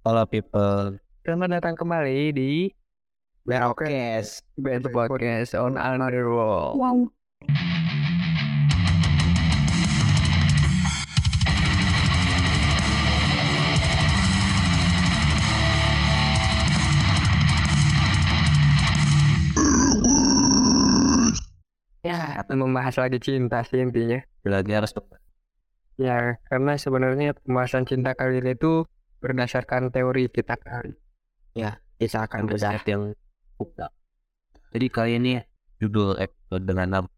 Halo people, Selamat datang kembali di Berokes. Band Podcast on Another World. Wow. Ya, akan membahas lagi cinta sih intinya. Berarti harus Ya, karena sebenarnya pembahasan cinta kali ini itu berdasarkan teori kita kali. kita akan berbahas yang buka. Jadi kali ini judul episode dengan nama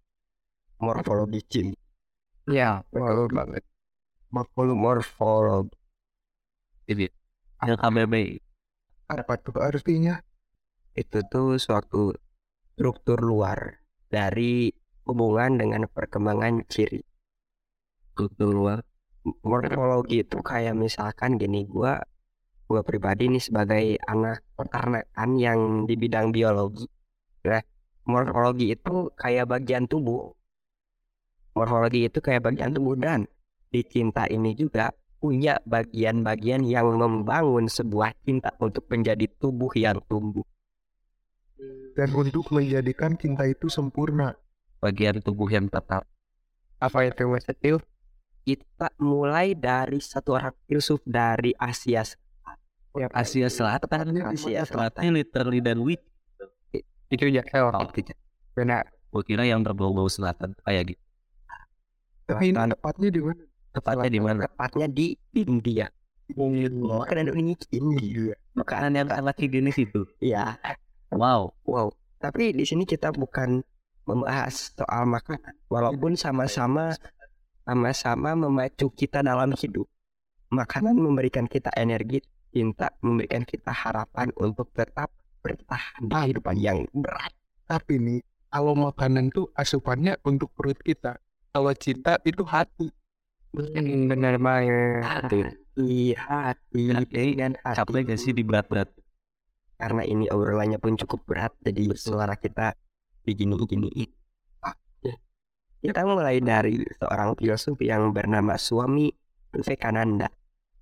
morfologi cinta. Ya, betul banget. Morfologi morfologi. Jadi yang KBBI Apa tuh artinya? itu tuh suatu struktur luar dari hubungan dengan perkembangan ciri. Struktur luar morfologi itu kayak misalkan gini gua gua pribadi nih sebagai anak peternakan yang di bidang biologi ya. Morfologi itu kayak bagian tubuh. Morfologi itu kayak bagian tubuh dan di cinta ini juga punya bagian-bagian yang membangun sebuah cinta untuk menjadi tubuh yang tumbuh. Dan untuk menjadikan cinta itu sempurna. bagian tubuh yang tetap. Apa itu Etil? Kita mulai dari satu orang filsuf dari Asia Ya, Asia Selatan Asia Selatan. Literally dan wit itu ya oh, tidak Benar. gue kira yang berbau-bau selatan kayak gitu. Tapi ini Selatan. tepatnya di mana? tepatnya di mana? Tepatnya di India. Makanan Indonesia India. Makanan yang sangat higienis itu. Iya. Wow. Wow. Tapi di sini kita bukan membahas soal makanan walaupun sama-sama sama-sama memacu kita dalam hidup. Makanan memberikan kita energi cinta memberikan kita harapan untuk tetap bertahan di kehidupan yang berat. Tapi nih, kalau makanan tuh asupannya untuk perut kita. Kalau cinta itu hati. Hmm, Benar banget. hati. Iya hati. Dengan hati capek gak sih di berat-berat karena ini obrolannya pun cukup berat jadi suara kita begini-begini kita mulai dari seorang filsuf yang bernama Swami Vivekananda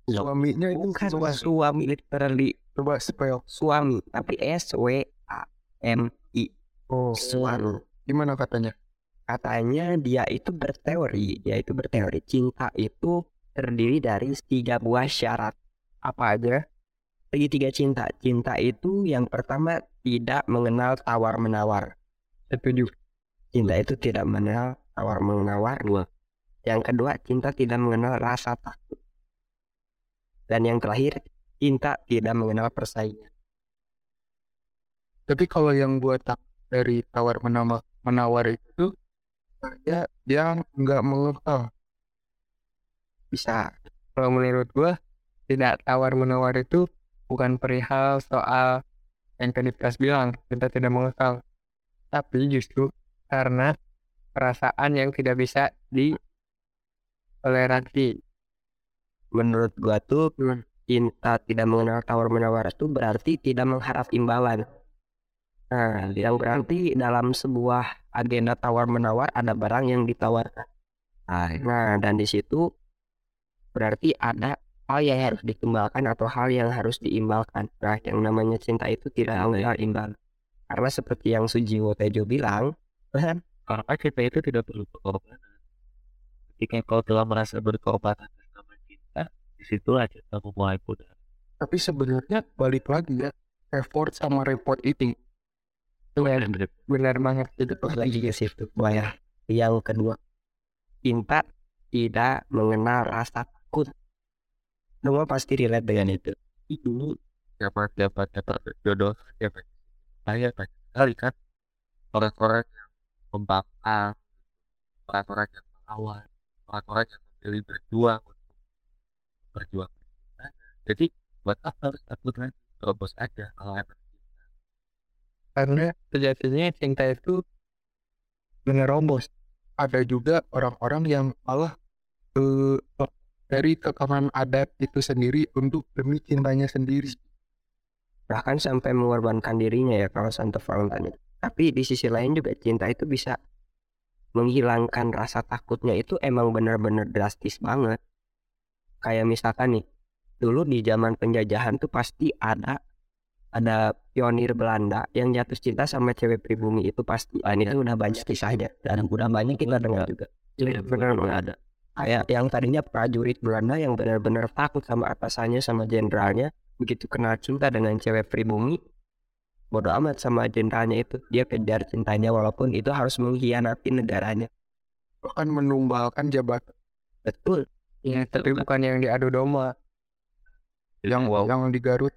Suaminya itu bukan coba, suami literally. Coba spell. suami tapi S W A M I. Oh, suami. Gimana katanya? katanya dia itu berteori dia itu berteori. Cinta itu terdiri dari tiga buah syarat. Apa aja? segitiga cinta. Cinta itu yang pertama tidak mengenal tawar menawar Setuju. cinta itu tidak mengenal tawar menawar dua. Yang kedua cinta tidak mengenal rasa takut. Dan yang terakhir cinta tidak mengenal persaingan. Tapi kalau yang gue tak dari tawar menawar, menawar itu, ya dia nggak mengekal. bisa. Kalau menurut gua tidak tawar menawar itu bukan perihal soal yang tadi bilang kita tidak mengekal, tapi justru karena perasaan yang tidak bisa ditoleransi. menurut gua tuh cinta tidak mengenal tawar menawar itu berarti tidak mengharap imbalan nah yang berarti dalam sebuah agenda tawar menawar ada barang yang ditawarkan. Nah dan di situ berarti ada hal yang harus dikembangkan atau hal yang harus diimbalkan nah yang namanya cinta itu tidak mengenal imbalan karena seperti yang Sujiwo Tejo bilang karena cinta itu tidak perlu pengorbanan ketika kau telah merasa berkorban atas nama cinta di situlah cinta memulai pudar Tapi sebenarnya balik lagi ya, effort sama report itu. Benar, benar. banget. itu lagi ke situ ya. Yang kedua. Cinta tidak mengenal rasa takut. Semua pasti relate dengan itu. Itu siapa dapat dapat jodoh siapa? Saya banyak sekali kan orang-orang membangkang orang-orang yang melawan orang-orang yang memilih berjuang untuk berjuang jadi buat apa harus takut lagi terobos aja kalau emang Karena sejatinya cinta itu menerobos. Ada juga orang-orang yang malah eh, dari tekanan adat itu sendiri untuk demi cintanya sendiri. bahkan sampai mengorbankan dirinya ya kalau Santo Valentine itu. Tapi di sisi lain juga cinta itu bisa menghilangkan rasa takutnya itu emang benar-benar drastis banget. Kayak misalkan nih, dulu di zaman penjajahan tuh pasti ada ada pionir Belanda yang jatuh cinta sama cewek pribumi itu pasti ah, ini kan udah banyak kisahnya. Dan udah banyak kita dengar juga. Iya, benar ada. Kayak yang tadinya prajurit Belanda yang benar-benar takut sama atasannya sama jenderalnya begitu kenal cinta dengan cewek pribumi bodoh amat sama jenderalnya itu. Dia kejar cintanya walaupun itu harus mengkhianati negaranya. Bahkan menumbalkan jabatan betul. Iya, tapi bukan yang diadu domba. yang wow. yang di Garut.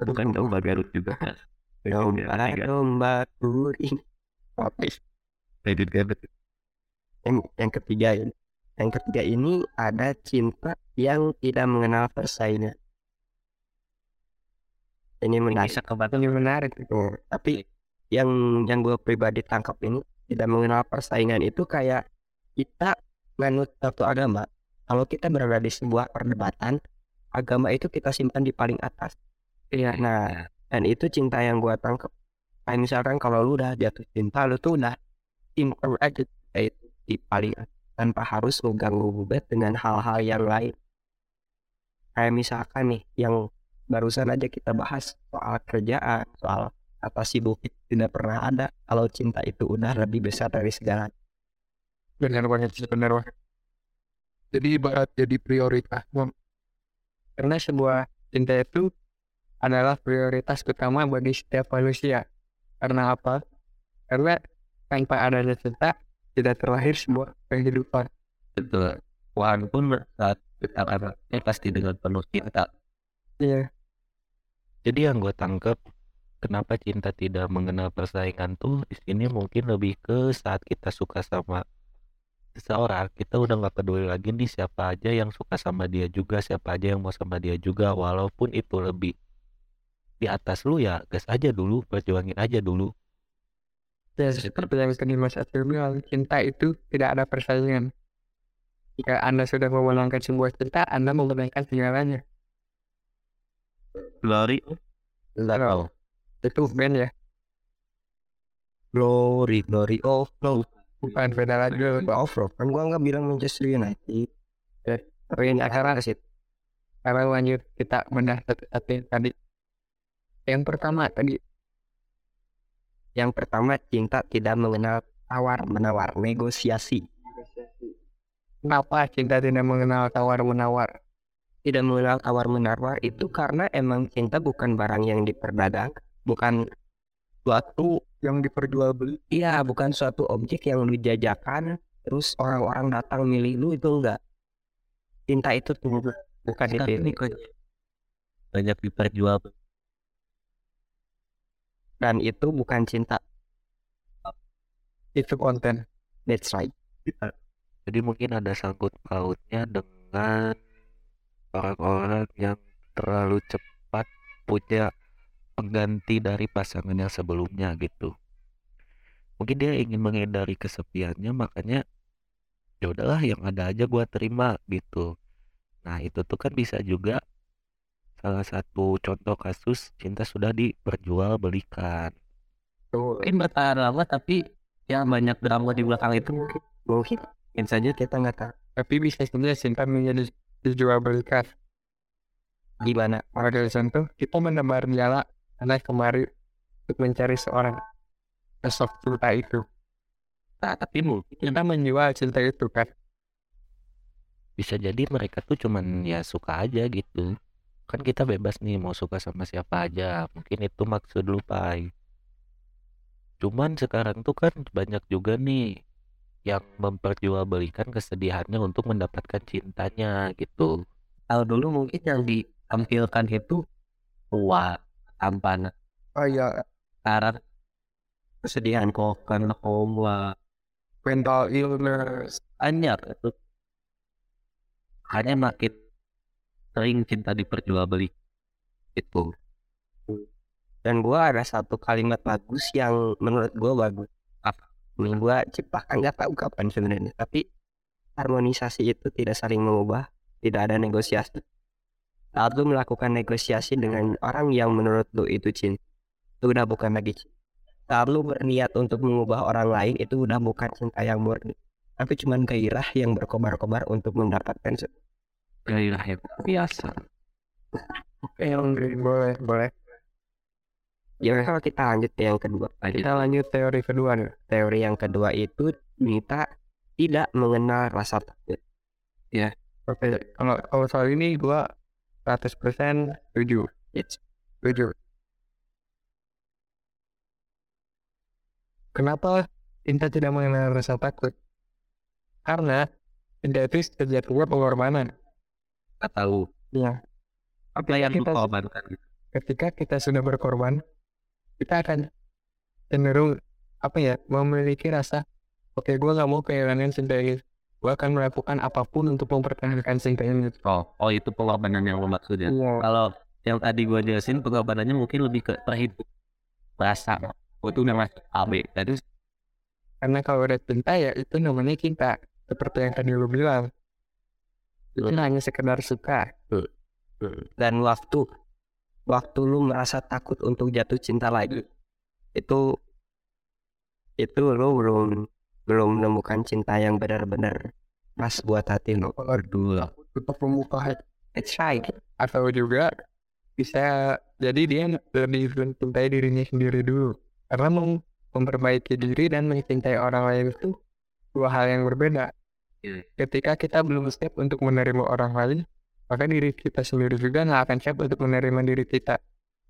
Bukan domba Garut juga. Domba domba kuring Edit Garut yang, yang ketiga ini. Yang ketiga ini ada cinta yang tidak mengenal persaingan ini menarik bisa Ini menarik. Oh, tapi yang yang gue pribadi tangkap ini tidak mengenal persaingan itu kayak kita menurut satu agama kalau kita berada di sebuah perdebatan agama itu kita simpan di paling atas Iya. nah dan itu cinta yang gue tangkap kayak misalkan kalau lu udah jatuh cinta lu tuh udah simpan aja itu di paling atas tanpa harus lu ganggu gugat dengan hal-hal yang lain kayak misalkan nih yang barusan aja kita bahas soal kerjaan soal apa sih bukit tidak pernah ada kalau cinta itu udah lebih besar dari segala Benar banget, sih, benar banget. jadi ibarat jadi prioritas Bang. Karena sebuah cinta itu adalah prioritas utama bagi setiap manusia. Karena apa? Karena tanpa adanya cinta, tidak terlahir sebuah kehidupan. betul walaupun saat kita pasti dengan penuh cinta Iya. Jadi yang gue tangkep kenapa cinta tidak mengenal persaingan tuh di sini mungkin lebih ke saat kita suka sama seseorang kita udah nggak peduli lagi nih siapa aja yang suka sama dia juga siapa aja yang mau sama dia juga walaupun itu lebih di atas lu ya gas aja dulu perjuangin aja dulu Ya, seperti yang tadi Mas Atul bilang, cinta itu tidak ada persaingan. Jika Anda sudah memenangkan sebuah cinta, Anda memenangkan segalanya. Glory. Lalu, itu band ya, glory glory of love bukan beda lagi. of love kan gua nggak bilang Manchester United. Eh, tapi ini akhirnya sih. Sekarang lanjut kita yang tadi. Yang pertama tadi, yang pertama cinta tidak mengenal tawar menawar negosiasi. Kenapa cinta tidak mengenal tawar-menawar? Tidak mengenal tawar menawar itu karena emang cinta bukan barang yang diperdagang bukan suatu yang diperjualbeli. Iya bukan suatu objek yang dijajakan terus orang-orang datang milih lu itu enggak. Cinta itu tuh bukan kok banyak diperjual dan itu bukan cinta. Itu konten. that's right. Jadi mungkin ada sangkut pautnya dengan orang-orang yang terlalu cepat punya pengganti dari pasangan yang sebelumnya gitu. Mungkin dia ingin menghindari kesepiannya makanya ya udahlah yang ada aja gua terima gitu. Nah itu tuh kan bisa juga salah satu contoh kasus cinta sudah diperjualbelikan mungkin bertahan lama tapi ya banyak drama di belakang itu mungkin mungkin mungkin saja kita nggak tahu. Tapi bisa juga cinta menjadi dijual belikan. gimana Pada contoh, kita menebar nyala karena kemari untuk mencari seorang sosok cinta itu. nah, tapi mungkin Kita menjual cinta itu kan. bisa jadi mereka tuh cuman ya suka aja gitu kan kita bebas nih mau suka sama siapa aja mungkin itu maksud lu pai cuman sekarang tuh kan banyak juga nih yang memperjualbelikan kesedihannya untuk mendapatkan cintanya gitu. Kalau dulu mungkin yang ditampilkan itu tua tampan kayak sekarang kesedihan kok karena koma mental illness. Banyak itu. Hanya makin sering cinta diperjualbeli. Itu dan gua ada satu kalimat bagus yang menurut gua bagus yang gua ciptakan tahu kapan sebenarnya. Tapi harmonisasi itu tidak saling mengubah tidak ada negosiasi. Saat lu melakukan negosiasi dengan orang yang menurut lu itu cinta itu udah bukan lagi cinta saat lu berniat untuk mengubah orang lain itu udah bukan cinta yang murni. Tapi cuman gairah yang berkobar-kobar untuk mendapatkan gairah yang biasa. Oke, Andre, boleh, boleh. Ya kalau kita lanjut ke yang kedua. Kita lanjut teori kedua nih. Teori yang kedua itu kita tidak mengenal rasa takut. Oke, kalau kalau soal ini gua 100% setuju. It's Setuju. Kenapa Inta tidak mengenal rasa takut? Karena Inta itu sejatinya pengorbanan. nggak tahu Iya. apa yang Kita- korbankan Ketika kita sudah berkorban, kita akan cenderung apa ya memiliki rasa oke gua nggak mau kehilangan cinta ini. Gua akan melakukan apa pun untuk mempertahankan cinta ini. oh oh itu pengorbanan yang lu maksud ya Iya. kalau yang tadi gua jelasin pengorbanannya mungkin lebih ke terhidup rasa gua tuh udah masuk AB tadi Karena kalau udah cinta ya itu namanya cinta. Seperti yang tadi lu bilang. Itu hanya sekedar suka. dan waktu waktu lu merasa takut untuk jatuh cinta lagi itu itu lu belum belum menemukan cinta yang benar-benar pas buat hati lu. Aduh, tetap membuka hati. That's right. Atau juga bisa jadi dia lebih mencintai dirinya sendiri dulu. Karena mem- memperbaiki diri dan mencintai orang lain itu dua hal yang berbeda. Iya. Ketika kita belum siap untuk menerima orang lain, maka diri kita sendiri juga nggak akan siap untuk menerima diri kita.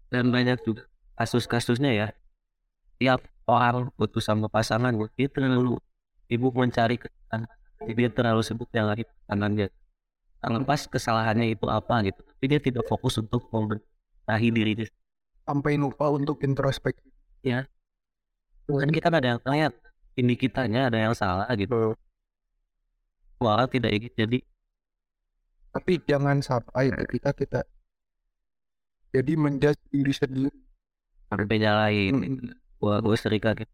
dan banyak juga kasus-kasusnya ya. Tiap orang putus sama pasangan dia terlalu sibuk mencari kesenangan dia terlalu sibuk yang lagi pasangannya terlepas kesalahannya itu apa gitu. Tapi dia tidak fokus untuk membenahi dirinya Sampai lupa untuk introspeksi. kan kita ada yang lihat ini kitanya ada yang salah gitu. Orang tidak ingin jadi Tapi jangan sampai kita kita jadi menjudge diri sendiri. sampai nyalain gua gua sering kaget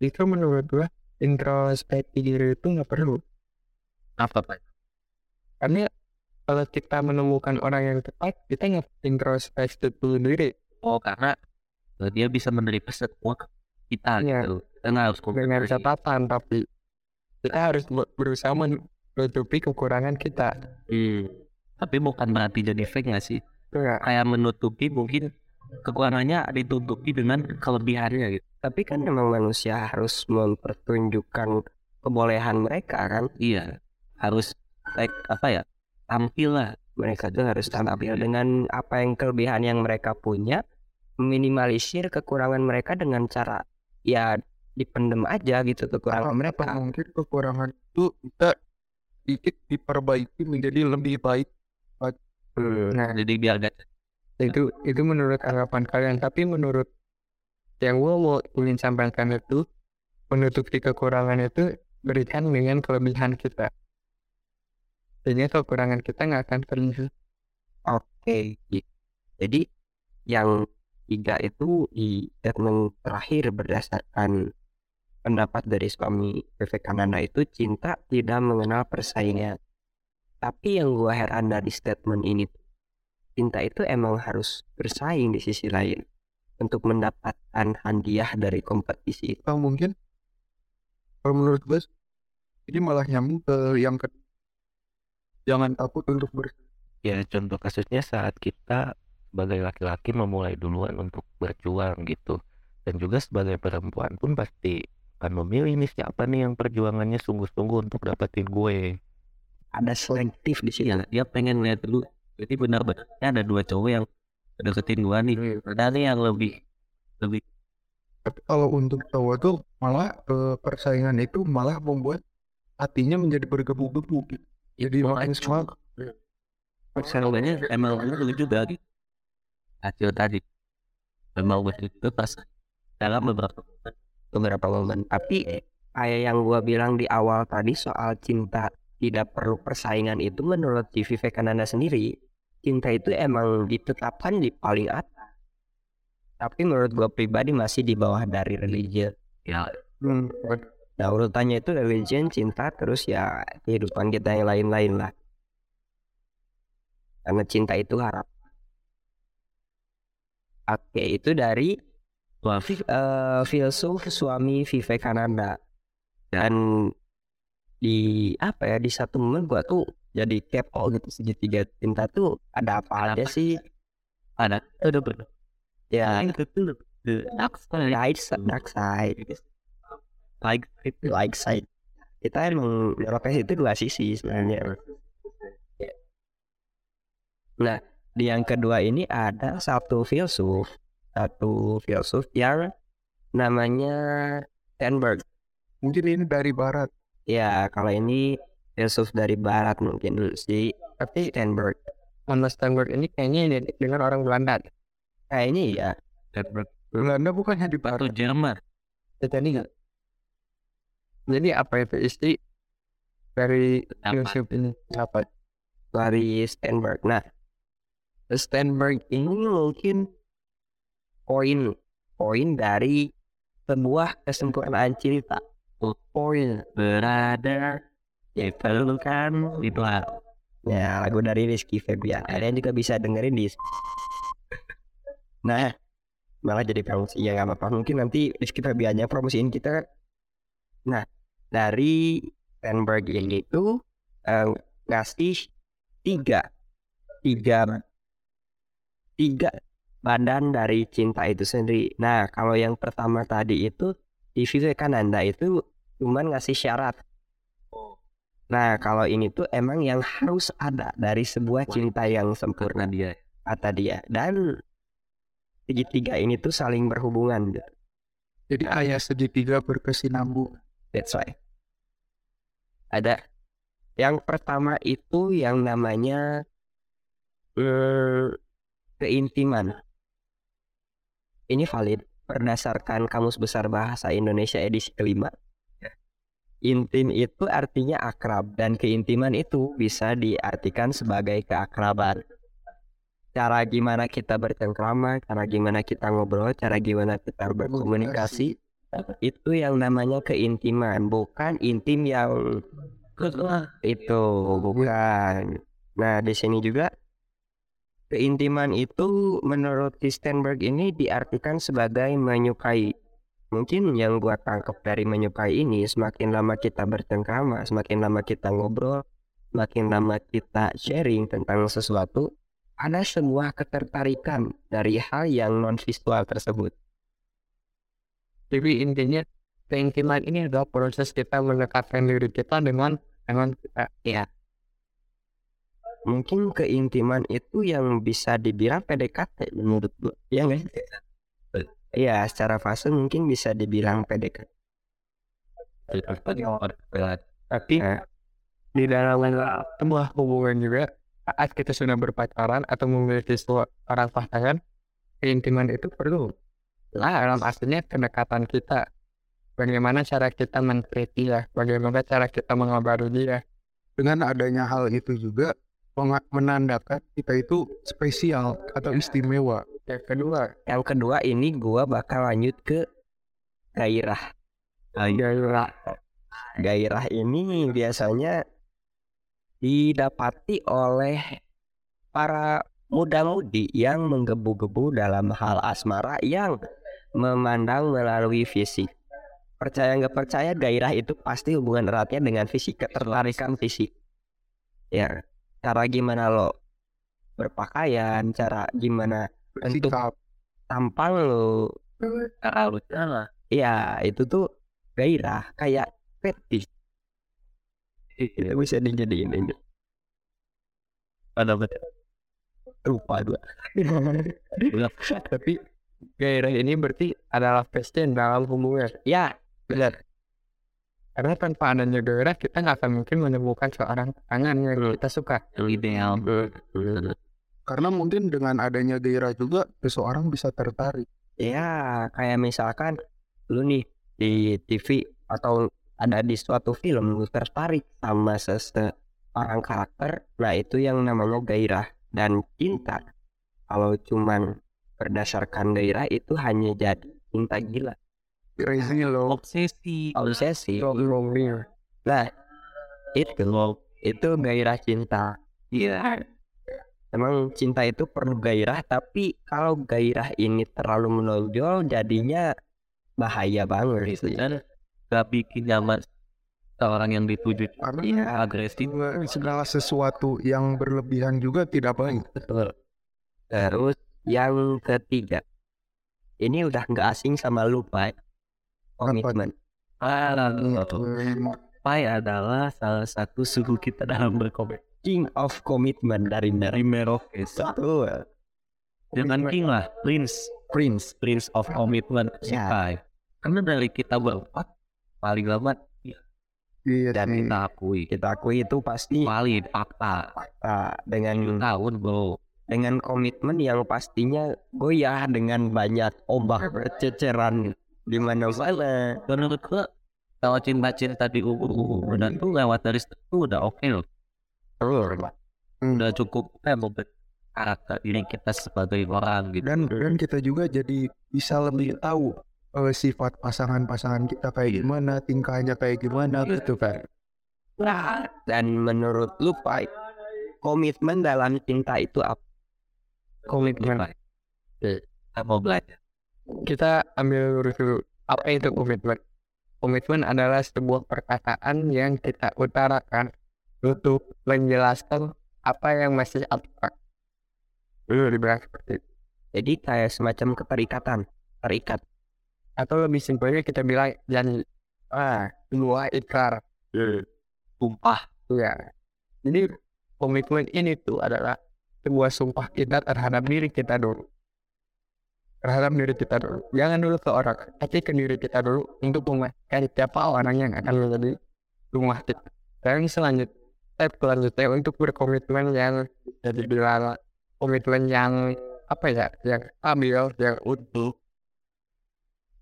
Itu menurut gua introspeksi diri itu nggak perlu. apa pak Karena kalau kita menemukan orang yang tepat, kita nggak introspeksi dulu diri. oh karena eh, dia bisa menerima semua kita Iya. gitu kita nggak harus kompromi. catatan tapi kita harus ber- berusaha menutupi kekurangan kita Hmm. Tapi bukan berarti jadi fake nggak sih? Enggak. Kayak menutupi mungkin kekurangannya ditutupi dengan kelebihannya gitu. Tapi kan memang manusia harus mempertunjukkan kebolehan mereka kan. Iya. Harus like apa ya? Tampil lah. Mereka tuh harus tampil dengan apa yang kelebihan yang mereka punya, meminimalisir kekurangan mereka dengan cara ya dipendem aja gitu kekurangan mereka. Mungkin kekurangan itu bisa sedikit diperbaiki menjadi lebih baik. Nah, Jadi biar gak itu itu menurut anggapan kalian. Tapi menurut yang gue mau ingin sampaikan itu menutupi kekurangan itu berikan dengan kelebihan kita. Sehingga kekurangan kita nggak akan terlihat. Oke. Jadi yang tiga itu di statement terakhir berdasarkan pendapat dari suami Vivekananda itu cinta tidak mengenal persaingan. Tapi yang gua heran dari statement ini cinta itu emang harus bersaing di sisi lain untuk mendapatkan hadiah dari kompetisi itu. Atau mungkin kalau menurut gue ini malah nyambung ke yang ke jangan takut untuk ber ya contoh kasusnya saat kita sebagai laki-laki memulai duluan untuk berjuang gitu. Dan juga sebagai perempuan pun pasti akan memilih nih siapa nih yang perjuangannya sungguh-sungguh untuk dapetin gue. Ada selektif di sini. Iya, dia pengen lihat dulu. Jadi benar-benar ada dua cowok yang deketin gua nih. Ada nih yang lebih lebih tapi kalau untuk cowok tuh malah eh, persaingan itu malah membuat hatinya menjadi bergebu-gebu gitu. jadi makin semangat persaingannya emang lu juga gitu. Hasil tadi memang begitu pas dalam beberapa. Beberapa momen. Tapi kayak yang gua bilang di awal tadi soal cinta tidak perlu persaingan itu menurut si Vivekananda sendiri cinta itu emang ditetapkan di paling atas. Tapi menurut gua pribadi masih di bawah dari religion. ya Hmm, Nah urutannya itu religion, cinta, terus ya kehidupan kita yang lain-lain lah. Karena cinta itu harap. Oke, itu dari wah. Eh, filsuf suami Vivekananda dan di apa ya di satu momen gua tuh jadi kepo gitu segitiga cinta tuh ada apa aja sih? ada. Ada benar ya. Itu tuh the dark side. Dark side like light side. Kita emang menyorotnya itu dua sisi sebenarnya. Nah di yang kedua ini ada satu filsuf satu filsuf yang namanya Stenberg Mungkin ini dari barat. ya kalau ini filsuf dari barat mungkin si tapi Stenberg Mas Steinberg ini kayaknya identik dengan orang Belanda. kayaknya ya dan Belanda bukannya di atau barat. Jerman Jadi nggak? Jadi apa itu istri dari filsuf ini? Apa? dari Stenberg. Nah, Stenberg ini mungkin poin poin dari sebuah kesempurnaan cerita. Poin berada ya kan itu ya lagu dari Rizky Febian. Kalian juga bisa dengerin di. Nah, malah jadi promosi ya nggak apa-apa. Mungkin nanti Rizky Febiannya promosiin kita. Nah, dari Stenberg ini tuh eh, ngasih tiga tiga tiga badan dari cinta itu sendiri. Nah, kalau yang pertama tadi itu di Vivekananda itu cuman ngasih syarat. Nah, kalau ini tuh emang yang harus ada dari sebuah cinta yang sempurna dia kata dia. Dan segitiga ini tuh saling berhubungan. gitu. Jadi ayah segitiga berkesinambungan. That's why. Ada yang pertama itu yang namanya eh, keintiman. Ini valid berdasarkan Kamus Besar Bahasa Indonesia edisi kelima. Intim itu artinya akrab dan keintiman itu bisa diartikan sebagai keakraban. Cara gimana kita bercengkrama, cara gimana kita ngobrol, cara gimana kita berkomunikasi, itu yang namanya keintiman, bukan intim yang itu bukan. Nah di sini juga keintiman itu menurut Stenberg ini diartikan sebagai menyukai. Mungkin yang gua tangkap dari menyukai ini semakin lama kita bercengkrama, semakin lama kita ngobrol, semakin lama kita sharing tentang sesuatu, ada sebuah ketertarikan dari hal yang non visual tersebut. Jadi intinya keintiman ini adalah proses kita mendekatkan diri kita dengan dengan kita. Mungkin keintiman itu yang bisa dibilang PDKT menurut gua. Iya nggak? Iya, secara fase mungkin bisa dibilang PDKT. Tapi Eh. di dalam sebuah hubungan juga saat kita sudah berpacaran atau memiliki seorang pasangan, keintiman itu perlu. Lah dalam aslinya kedekatan kita. Bagaimana cara kita men-treat dia, bagaimana cara kita mengabari dia. Dengan adanya hal itu juga menandakan kita itu spesial atau istimewa. Yang kedua, Yang kedua ini gua bakal lanjut ke gairah. gairah. Gairah ini biasanya didapati oleh para muda-mudi yang menggebu-gebu dalam hal asmara yang memandang melalui fisik. Percaya nggak percaya gairah itu pasti hubungan eratnya dengan fisik, ketertarikan fisik. Ya, cara gimana lo berpakaian, cara gimana Bersikap. tampang lo, kalau salah ya itu tuh gairah kayak fetish. Itu bisa dijadiin ini. ada betul Lupa dua. Tapi gairah ini berarti adalah passion dalam hubungan. Ya, benar. Karena tanpa adanya gairah, kita nggak akan mungkin menemukan seorang pasangan yang kita suka. ideal Karena mungkin dengan adanya gairah juga seseorang bisa tertarik. Ya, kayak misalkan lu nih di TV atau ada di suatu film lu tertarik sama seseorang karakter, nah itu yang namanya gairah dan cinta. Kalau cuman berdasarkan gairah itu hanya jadi cinta gila, Crazy loh. obsesi obsesi. Romeo. Nah, itu itu gairah cinta. iya Emang cinta itu perlu gairah, tapi kalau gairah ini terlalu menonjol jadinya bahaya banget gitu. dan gak bikin nyaman seorang yang dituju Karena Iya. agresif segala sesuatu yang berlebihan juga tidak baik. Betul. Terus yang ketiga, ini udah nggak asing sama lu, Komitmen. Pai adalah salah satu suhu kita dalam berkomitmen. King of Commitment dari Dari. Merokes. Betul. Jangan king lah, prince, Prince. prince of commitment si Ya. Pai. Karena dari kita berempat paling lama Iya Dan sih. kita akui Kita akui itu pasti valid fakta ah, dengan tahun bro dengan komitmen yang pastinya goyah dengan banyak ombak berceceran di mana-mana. menurut gua kalau cinta-cinta di umur dan tuh lewat dari situ udah oke loh. Udah cukup membentuk karakter diri kita sebagai orang gitu. Dan dan kita juga jadi bisa lebih tahu eh, sifat pasangan-pasangan kita kayak gimana, tingkahnya kayak gimana gitu kan. Dan menurut lu, Pak, komitmen dalam cinta itu apa? komitmen. Mau belajar kita ambil lurus dulu apa itu komitmen komitmen adalah sebuah perkataan yang kita utarakan untuk menjelaskan apa yang masih abstrak dulu dibilang seperti itu. Jadi kayak semacam keterikatan, terikat. atau lebih simpelnya kita bilang janji. Ah sebuah ikrar. Sumpah. Ya jadi komitmen ini tuh adalah sebuah sumpah kita terhadap diri kita dulu terhadap diri kita dulu. Jangan dulu ke orang tapi ke diri kita dulu untuk memastikan siapa orang yang akan menjadi rumah kita. Dan selanjutnya step selanjutnya untuk berkomitmen yang jadi bilang komitmen yang apa ya yang stabil yang utuh.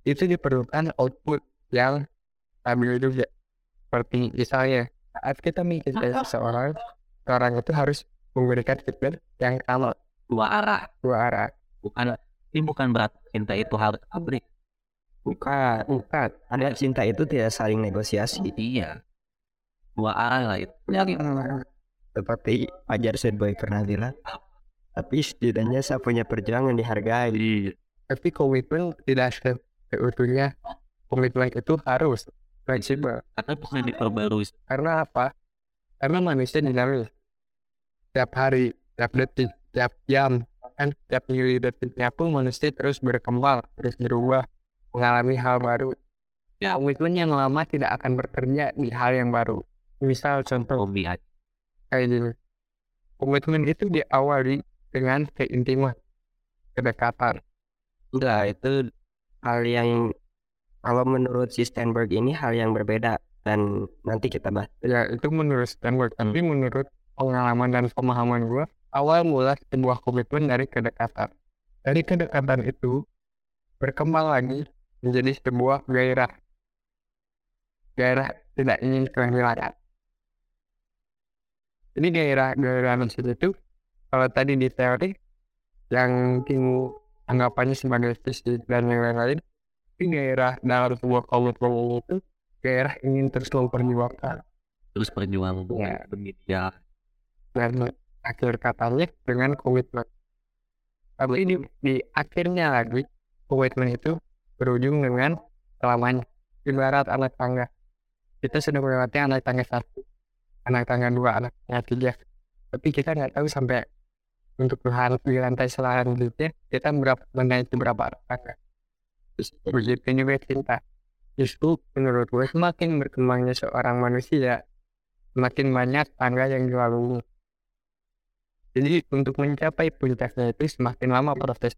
Itu diperlukan output yang stabil juga. Seperti misalnya saat kita mencintai seseorang orang itu harus memberikan feedback yang sama. Dua arah. Dua arah. Bukan ini bukan berarti cinta itu harus pabrik Bukan, bukan. Ada cinta itu tidak saling negosiasi. iya. Dua arah lah itu. Seperti Fajar Boy pernah bilang. Tapi setidaknya saya punya perjuangan dihargai. tapi komitmen tidak se- seutuhnya. Komitmen itu harus fleksibel. Karena bukan diperbarui. Karena apa? Karena manusia dinamis. Tiap hari tiap detik tiap jam kan tiap mili detiknya pun manusia terus berkembang terus berubah mengalami hal baru. Ya komitmen yang lama tidak akan bekerja di hal yang baru. Misal contoh hobi kayak gini. Komitmen itu diawali dengan keintiman kedekatan. Enggak, itu hal yang kalau menurut si Steinberg ini hal yang berbeda dan nanti kita bahas. ya itu menurut Stanford tapi menurut pengalaman dan pemahaman gua awal mula sebuah komitmen dari kedekatan. Dari kedekatan itu berkembang lagi menjadi sebuah gairah. Gairah tidak ingin kehilangan. Jadi gairah gairah itu kalau tadi di teori yang timu anggapannya sebagai fisik dan yang lain-lain tapi gairah dalam sebuah komitmen itu gairah ingin terus memperjuangkan. Terus berjuang Ya. dia dan akhir katanya dengan komitmen. Tapi di, di akhirnya lagi komitmen itu berujung dengan selamanya. Ibarat anak tangga. Kita sudah melewati anak tangga satu, anak tangga dua, anak tangga tiga. Tapi kita nggak tahu sampai untuk berharap di lantai selanjutnya kita berapa menaiki berapa tangga. Terus begitu juga cinta. Justru menurut gue semakin berkembangnya seorang manusia, semakin banyak tangga yang dilalui. Jadi untuk mencapai puncaknya itu semakin lama proses.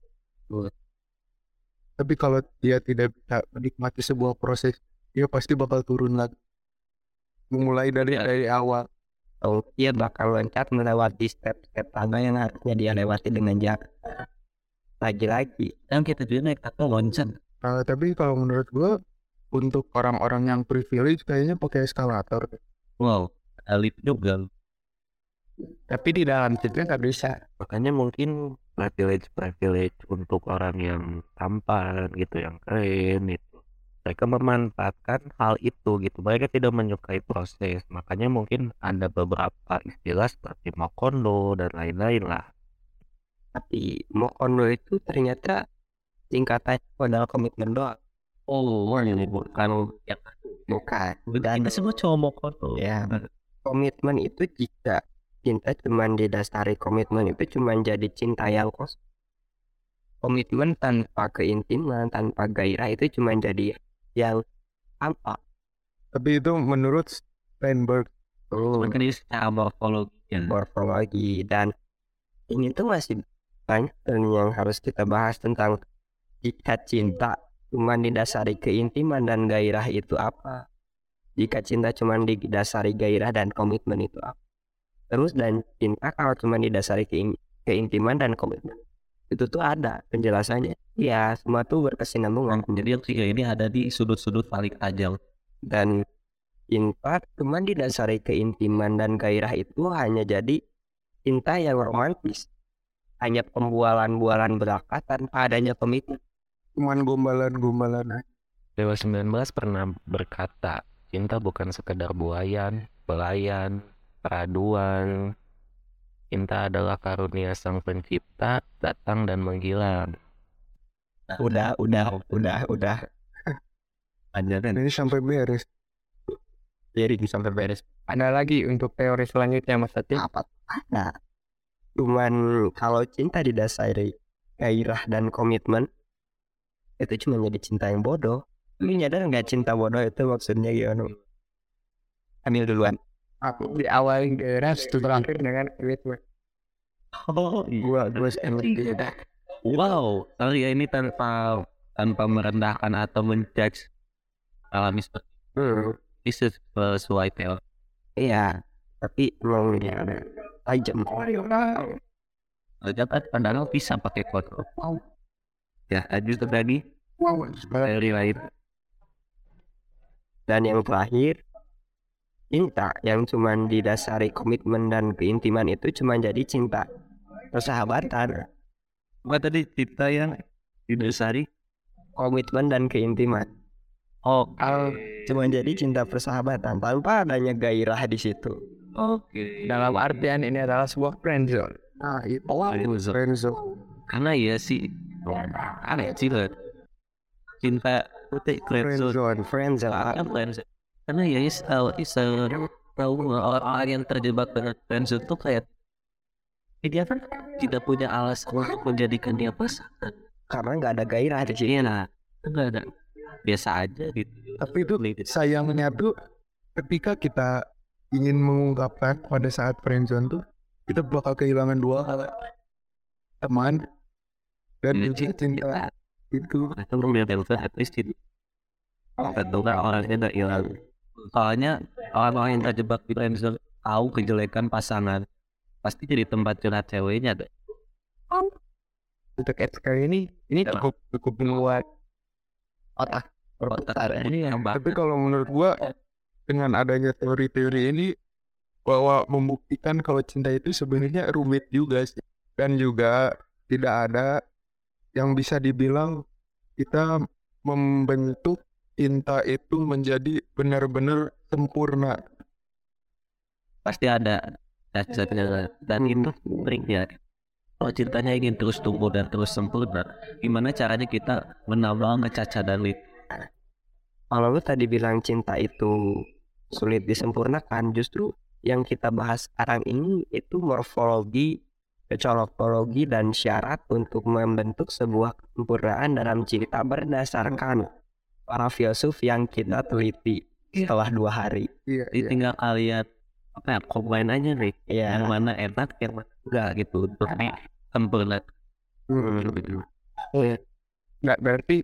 Tapi kalau dia tidak bisa menikmati sebuah proses, dia pasti bakal turun lagi. Memulai dari Ya. dari awal. Oh, dia bakal loncat melewati step-step tangga yang harusnya dia lewati dengan jarak. Lagi-lagi, dan kita juga naik atau loncat Nah, tapi kalau menurut gua untuk orang-orang yang privilege kayaknya pakai eskalator. wow lift juga Tapi di dalam situ nggak bisa. makanya mungkin privilege privilege untuk orang yang tampan gitu yang keren itu mereka memanfaatkan hal itu gitu mereka tidak menyukai proses makanya mungkin ada beberapa istilah seperti mokondo dan lain-lain lah tapi Mokono itu ternyata singkatan modal komitmen doang. oh ini bukan yang bukan dan Kita semua cowok kotor. ya komitmen itu jika cinta cuma didasari komitmen itu cuma jadi cinta yang kos. Komitmen tanpa keintiman tanpa gairah itu cuma jadi yang apa? Tapi itu menurut Steinberg. oh, morfologi. dan ini tuh masih banyak dan yang harus kita bahas tentang jika cinta cuma didasari keintiman dan gairah itu apa? Jika cinta cuma didasari gairah dan komitmen itu apa terus dan cinta kalau cuma didasari kein- keintiman dan komitmen. Itu tuh ada penjelasannya. Ya semua tuh berkesinambungan. Jadi yang tiga ini ada di sudut-sudut paling tajam. dan cinta cuma didasari keintiman dan gairah itu hanya jadi cinta yang romantis. Hanya pembualan-bualan belaka tanpa adanya komitmen. Cuman gombalan-gombalan. Dewa 19 pernah berkata, cinta bukan sekedar buayan, belayan, peraduan. Cinta adalah karunia sang pencipta, datang dan menghilang. udah udah udah udah Ajaran Ini sampai beres. jadi sampai beres Ada lagi untuk teori selanjutnya Mas Ati. apa ada cuman kalau cinta didasari gairah dan komitmen itu cuma jadi cinta yang bodoh lu nyadar nggak cinta bodoh itu maksudnya gimana ambil duluan Aku di awal gairah itu terakhir dengan komitmen. Oh, Gua gua MLD. wow. Sorry ya ini tanpa tanpa merendahkan atau menjudge alami seperti hmm. is sesuai teori. iya tapi emang ya tajam Dapat padahal bisa pakai kontrol. Wow. Ya, lanjut tadi Wow, teori lain. dan yang terakhir cinta yang cuma didasari komitmen dan keintiman itu cuma jadi cinta persahabatan Apa tadi cinta yang didasari? komitmen dan keintiman Oh, cuma jadi cinta persahabatan tanpa adanya gairah di situ oke. Dalam artian ini adalah sebuah friendzone. Nah, itu Friendzone. friendzone. Karena ya sih aneh sih. Cinta putih friendzone. Friendzone. Kan friendzone. Karena ya is tahu is orang-orang yang terjebak dengan friendzone tuh kayak dia kan tidak punya alasan untuk menjadikan dia pasangan. karena nggak ada gairah di sini Iya nah, enggak ada. Biasa aja gitu. Tapi itu sayangnya tuh ketika kita ingin mengungkapkan pada saat friendzone tuh kita bakal kehilangan dua hal teman dan Iya, juga cinta. Itu. Itu belum dia telepon at least itu. Orangnya nggak hilang. Soalnya orang-orang yang terjebak di friendzone tahu kejelekan pasangan. Pasti jadi tempat curhat ceweknya deh. Untuk SK ini ini cukup cukup membuat otak. Otak. Ini yang tapi kalau menurut gua dengan adanya teori-teori ini bahwa membuktikan kalau cinta itu sebenarnya rumit juga sih. Dan juga tidak ada yang bisa dibilang kita membentuk cinta itu menjadi benar-benar sempurna Pasti ada cacat-cacat dan itu triknya. Kalau cintanya ingin terus tumbuh dan terus sempurna, gimana caranya kita menambah kecacatan itu? kalau lu tadi bilang cinta itu sulit disempurnakan justru yang kita bahas sekarang ini itu morfologi cocolokologi dan syarat untuk membentuk sebuah kesempurnaan dalam cinta berdasarkan para filsuf yang kita teliti setelah dua hari. Iya Jadi iya. Tinggal kalian apa ya combine aja nih ya yang mana enak yang mana enggak gitu untuk sempurna. Nggak berarti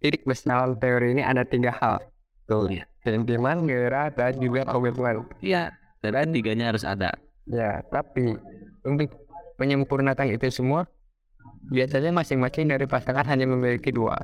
titik besar teori ini ada tiga hal. Betul. Ya Keintiman, gairah, dan juga komitmen. iya dan tiganya harus ada. Ya, tapi untuk menyempurnakan itu semua, biasanya masing-masing dari pasangan hanya memiliki dua.